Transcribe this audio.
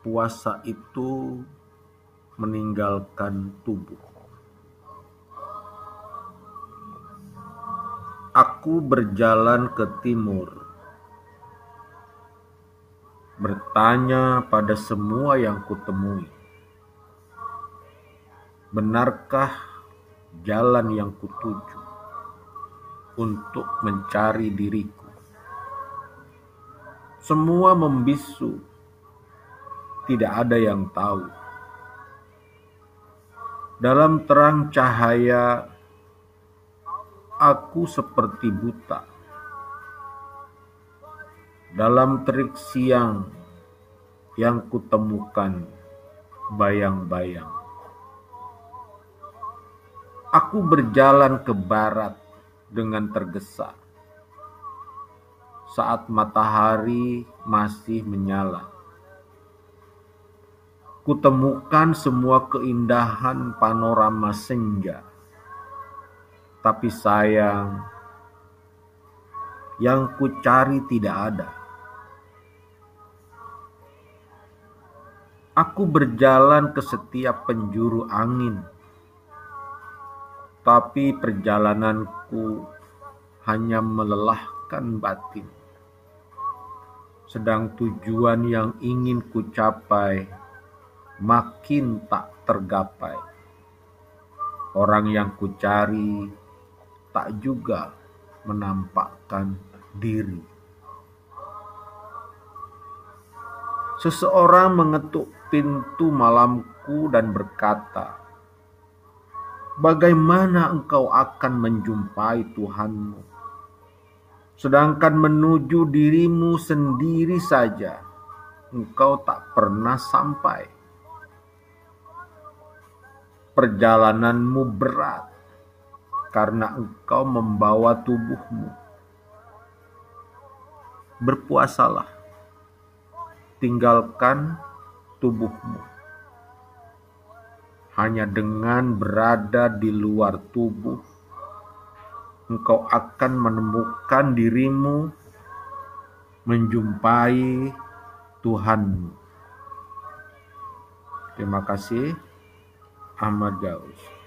puasa itu meninggalkan tubuh. Aku berjalan ke timur, bertanya pada semua yang kutemui, benarkah jalan yang kutuju untuk mencari diriku? Semua membisu, tidak ada yang tahu. Dalam terang cahaya, aku seperti buta. Dalam terik siang yang kutemukan bayang-bayang. Aku berjalan ke barat dengan tergesa saat matahari masih menyala kutemukan semua keindahan panorama senja. Tapi sayang, yang kucari tidak ada. Aku berjalan ke setiap penjuru angin, tapi perjalananku hanya melelahkan batin. Sedang tujuan yang ingin kucapai makin tak tergapai. Orang yang kucari tak juga menampakkan diri. Seseorang mengetuk pintu malamku dan berkata, "Bagaimana engkau akan menjumpai Tuhanmu, sedangkan menuju dirimu sendiri saja engkau tak pernah sampai?" Perjalananmu berat karena engkau membawa tubuhmu. Berpuasalah, tinggalkan tubuhmu. Hanya dengan berada di luar tubuh, engkau akan menemukan dirimu menjumpai Tuhanmu. Terima kasih. armadillos